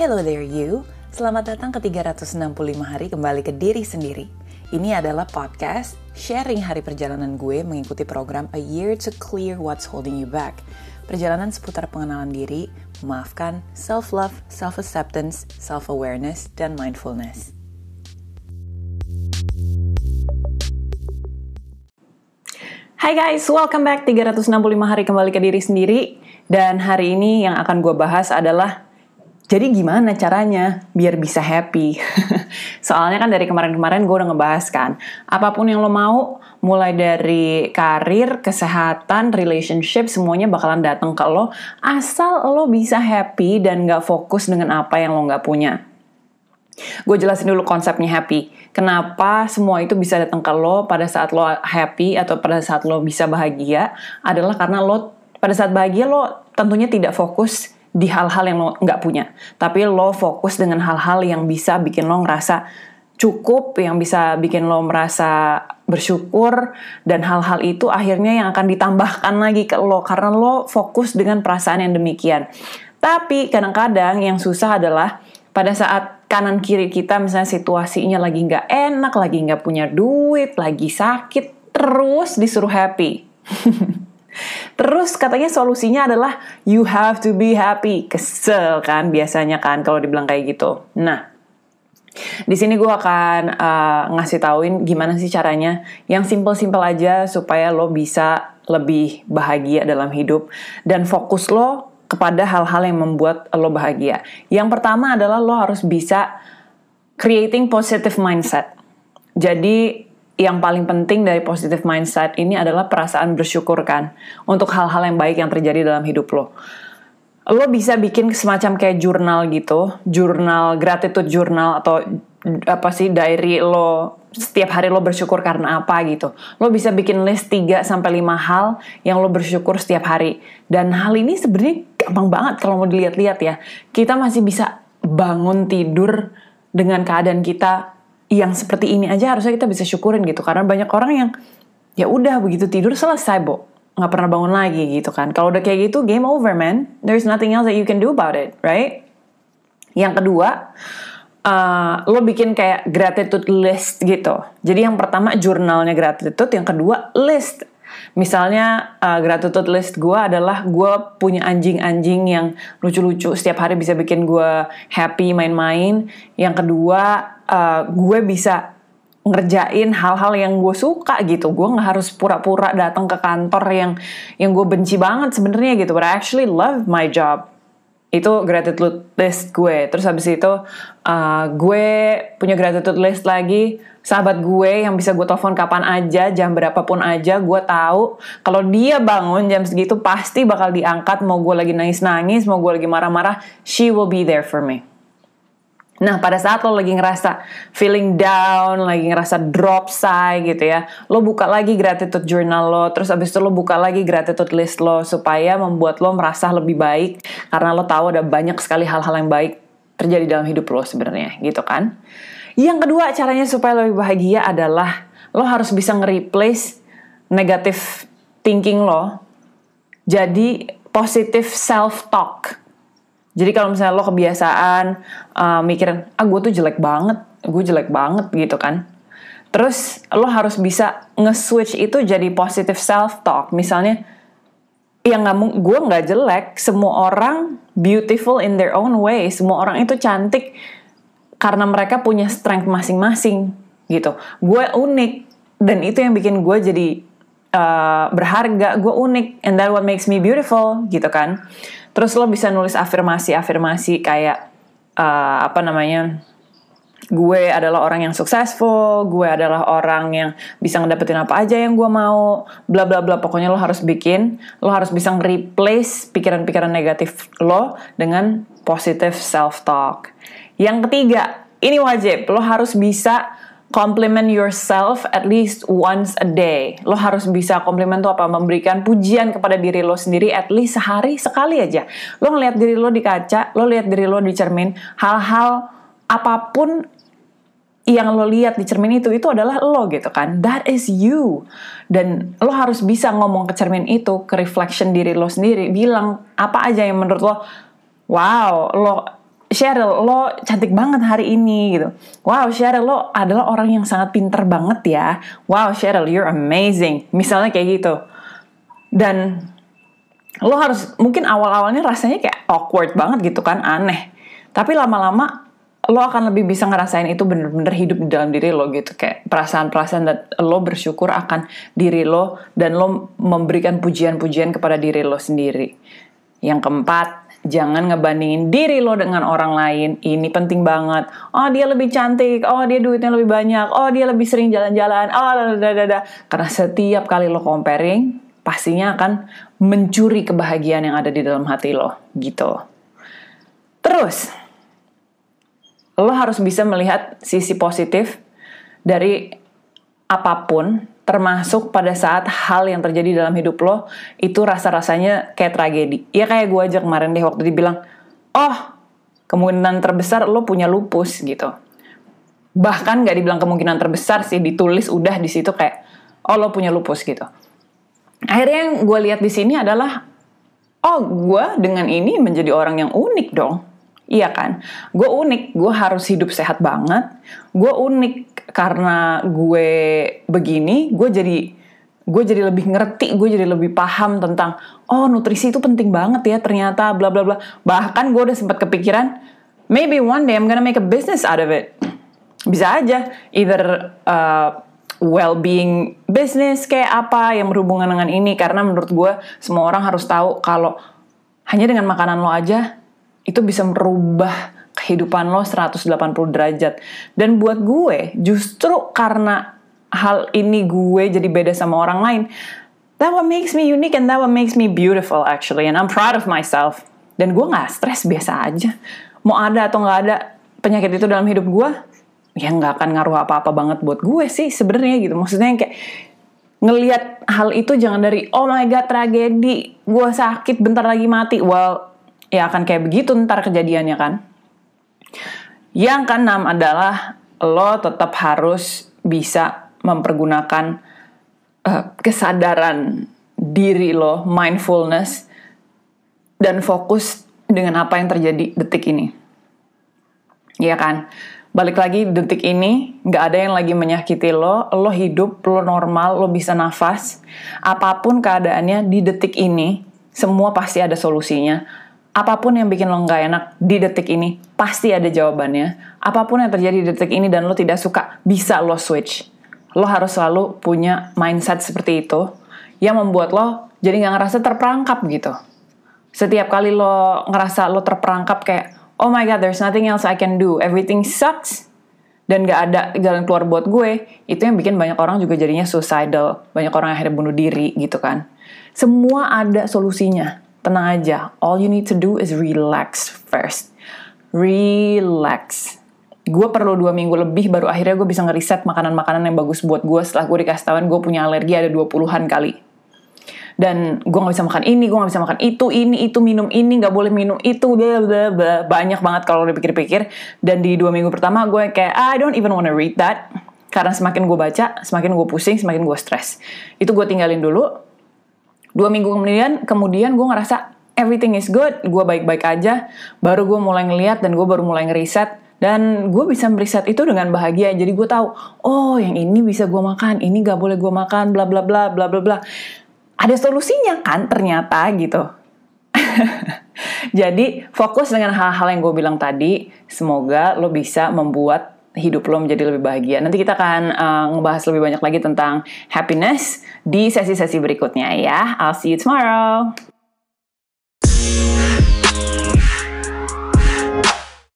Hello there you, selamat datang ke 365 hari kembali ke diri sendiri. Ini adalah podcast sharing hari perjalanan gue mengikuti program A Year to Clear What's Holding You Back. Perjalanan seputar pengenalan diri, memaafkan, self-love, self-acceptance, self-awareness, dan mindfulness. Hai guys, welcome back 365 hari kembali ke diri sendiri. Dan hari ini yang akan gue bahas adalah jadi gimana caranya biar bisa happy? Soalnya kan dari kemarin-kemarin gue udah ngebahas kan, apa pun yang lo mau, mulai dari karir, kesehatan, relationship, semuanya bakalan datang ke lo, asal lo bisa happy dan gak fokus dengan apa yang lo gak punya. Gue jelasin dulu konsepnya happy. Kenapa semua itu bisa datang ke lo pada saat lo happy atau pada saat lo bisa bahagia adalah karena lo pada saat bahagia lo tentunya tidak fokus di hal-hal yang lo nggak punya. Tapi lo fokus dengan hal-hal yang bisa bikin lo ngerasa cukup, yang bisa bikin lo merasa bersyukur, dan hal-hal itu akhirnya yang akan ditambahkan lagi ke lo, karena lo fokus dengan perasaan yang demikian. Tapi kadang-kadang yang susah adalah pada saat kanan kiri kita misalnya situasinya lagi nggak enak, lagi nggak punya duit, lagi sakit, terus disuruh happy. Terus katanya solusinya adalah you have to be happy. Kesel kan biasanya kan kalau dibilang kayak gitu. Nah, di sini gue akan uh, ngasih tauin gimana sih caranya yang simple-simple aja supaya lo bisa lebih bahagia dalam hidup dan fokus lo kepada hal-hal yang membuat lo bahagia. Yang pertama adalah lo harus bisa creating positive mindset. Jadi yang paling penting dari positive mindset ini adalah perasaan bersyukur kan untuk hal-hal yang baik yang terjadi dalam hidup lo. Lo bisa bikin semacam kayak jurnal gitu, jurnal gratitude journal atau apa sih diary lo setiap hari lo bersyukur karena apa gitu. Lo bisa bikin list 3 sampai 5 hal yang lo bersyukur setiap hari. Dan hal ini sebenarnya gampang banget kalau mau dilihat-lihat ya. Kita masih bisa bangun tidur dengan keadaan kita yang seperti ini aja harusnya kita bisa syukurin gitu. Karena banyak orang yang ya udah begitu tidur selesai bo. Nggak pernah bangun lagi gitu kan. Kalau udah kayak gitu game over man. There's nothing else that you can do about it right? Yang kedua uh, lo bikin kayak gratitude list gitu. Jadi yang pertama jurnalnya gratitude. Yang kedua list. Misalnya uh, gratitude list gue adalah gue punya anjing-anjing yang lucu-lucu. Setiap hari bisa bikin gue happy main-main. Yang kedua uh, gue bisa ngerjain hal-hal yang gue suka gitu. Gue nggak harus pura-pura datang ke kantor yang yang gue benci banget sebenarnya gitu. But I actually love my job. Itu gratitude list gue. Terus habis itu uh, gue punya gratitude list lagi. Sahabat gue yang bisa gue telepon kapan aja, jam berapapun aja, gue tahu kalau dia bangun jam segitu pasti bakal diangkat. Mau gue lagi nangis-nangis, mau gue lagi marah-marah, she will be there for me. Nah, pada saat lo lagi ngerasa feeling down, lagi ngerasa drop sigh gitu ya, lo buka lagi gratitude journal lo, terus abis itu lo buka lagi gratitude list lo, supaya membuat lo merasa lebih baik, karena lo tahu ada banyak sekali hal-hal yang baik terjadi dalam hidup lo sebenarnya, gitu kan. Yang kedua caranya supaya lebih bahagia adalah lo harus bisa nge-replace negative thinking lo jadi positive self-talk. Jadi kalau misalnya lo kebiasaan uh, mikirin, ah gue tuh jelek banget, gue jelek banget gitu kan. Terus lo harus bisa nge-switch itu jadi positive self-talk. Misalnya, ya nggak gue nggak jelek, semua orang beautiful in their own way, semua orang itu cantik karena mereka punya strength masing-masing gitu. Gue unik dan itu yang bikin gue jadi uh, berharga. Gue unik and that what makes me beautiful gitu kan. Terus lo bisa nulis afirmasi-afirmasi kayak uh, apa namanya? gue adalah orang yang successful, gue adalah orang yang bisa ngedapetin apa aja yang gue mau, bla bla bla. Pokoknya lo harus bikin, lo harus bisa replace pikiran-pikiran negatif lo dengan positive self talk. Yang ketiga, ini wajib, lo harus bisa compliment yourself at least once a day. Lo harus bisa compliment tuh apa? Memberikan pujian kepada diri lo sendiri at least sehari sekali aja. Lo ngeliat diri lo di kaca, lo lihat diri lo di cermin, hal-hal apa pun yang lo lihat di cermin itu itu adalah lo gitu kan that is you dan lo harus bisa ngomong ke cermin itu ke reflection diri lo sendiri bilang apa aja yang menurut lo wow lo Cheryl lo cantik banget hari ini gitu. Wow Cheryl lo adalah orang yang sangat pinter banget ya. Wow Cheryl you're amazing. Misalnya kayak gitu. Dan lo harus mungkin awal-awalnya rasanya kayak awkward banget gitu kan aneh. Tapi lama-lama lo akan lebih bisa ngerasain itu bener-bener hidup di dalam diri lo gitu. Kayak perasaan-perasaan dan lo bersyukur akan diri lo dan lo memberikan pujian-pujian kepada diri lo sendiri. Yang keempat jangan ngebandingin diri lo dengan orang lain. Ini penting banget. Oh dia lebih cantik. Oh dia duitnya lebih banyak. Oh dia lebih sering jalan-jalan. Oh dadadada karena setiap kali lo comparing pastinya akan mencuri kebahagiaan yang ada di dalam hati lo. Gitu. Terus lo harus bisa melihat sisi positif dari apa pun, termasuk pada saat hal yang terjadi dalam hidup lo itu rasa-rasanya kayak tragedi. Ya kayak gue aja kemarin deh waktu dibilang, oh kemungkinan terbesar lo punya lupus gitu. Bahkan gak dibilang kemungkinan terbesar sih, ditulis udah di situ kayak, oh lo punya lupus gitu. Akhirnya yang gue lihat di sini adalah, oh gue dengan ini menjadi orang yang unik dong Iya kan? Gue unik, gue harus hidup sehat banget. Gue unik karena gue begini, gue jadi gue jadi lebih ngerti, gue jadi lebih paham tentang oh nutrisi itu penting banget ya ternyata bla bla bla. Bahkan gue udah sempat kepikiran maybe one day I'm gonna make a business out of it. Bisa aja either uh, well-being business kayak apa yang berhubungan dengan ini karena menurut gue semua orang harus tahu kalau hanya dengan makanan lo aja itu bisa merubah kehidupan lo 180 derajat. Dan buat gue, justru karena hal ini gue jadi beda sama orang lain, that what makes me unique and that what makes me beautiful actually. And I'm proud of myself. Dan gue gak stres biasa aja. Mau ada atau gak ada penyakit itu dalam hidup gue, ya gak akan ngaruh apa-apa banget buat gue sih sebenarnya gitu. Maksudnya kayak ngelihat hal itu jangan dari oh my god tragedi, gue sakit bentar lagi mati. Well, ya akan kayak begitu ntar kejadiannya kan. Yang keenam adalah lo tetap harus bisa mempergunakan uh, kesadaran diri lo, mindfulness, dan fokus dengan apa yang terjadi detik ini. Iya kan? Balik lagi detik ini, nggak ada yang lagi menyakiti lo, lo hidup, lo normal, lo bisa nafas. Apa pun keadaannya di detik ini, semua pasti ada solusinya apa pun yang bikin lo nggak enak di detik ini, pasti ada jawabannya. Apa pun yang terjadi di detik ini dan lo tidak suka, bisa lo switch. Lo harus selalu punya mindset seperti itu yang membuat lo jadi nggak ngerasa terperangkap gitu. Setiap kali lo ngerasa lo terperangkap kayak, oh my god, there's nothing else I can do, everything sucks, dan gak ada jalan keluar buat gue, itu yang bikin banyak orang juga jadinya suicidal, banyak orang akhirnya bunuh diri gitu kan. Semua ada solusinya tenang aja. All you need to do is relax first. Relax. Gue perlu dua minggu lebih baru akhirnya gue bisa ngeriset makanan-makanan yang bagus buat gue setelah gue dikasih tahuan gue punya alergi ada 20-an kali. Dan gue gak bisa makan ini, gue gak bisa makan itu, ini, itu, minum ini, gak boleh minum itu, blah, blah, blah. banyak banget kalau dipikir-pikir. Dan di dua minggu pertama gue kayak, I don't even wanna read that. Karena semakin gue baca, semakin gue pusing, semakin gue stres. Itu gue tinggalin dulu, dua minggu kemudian kemudian gue ngerasa everything is good gue baik-baik aja. Baru gue mulai ngeliat dan gue baru mulai ngeriset. Dan gue bisa meriset itu dengan bahagia. Jadi gue tahu oh yang ini bisa gue makan ini gak boleh gue makan bla bla bla bla bla bla. Ada solusinya kan ternyata gitu. Jadi fokus dengan hal-hal yang gue bilang tadi. Semoga lo bisa membuat hidup lo menjadi lebih bahagia. Nanti kita akan uh, ngebahas lebih banyak lagi tentang happiness di sesi-sesi berikutnya ya. I'll see you tomorrow.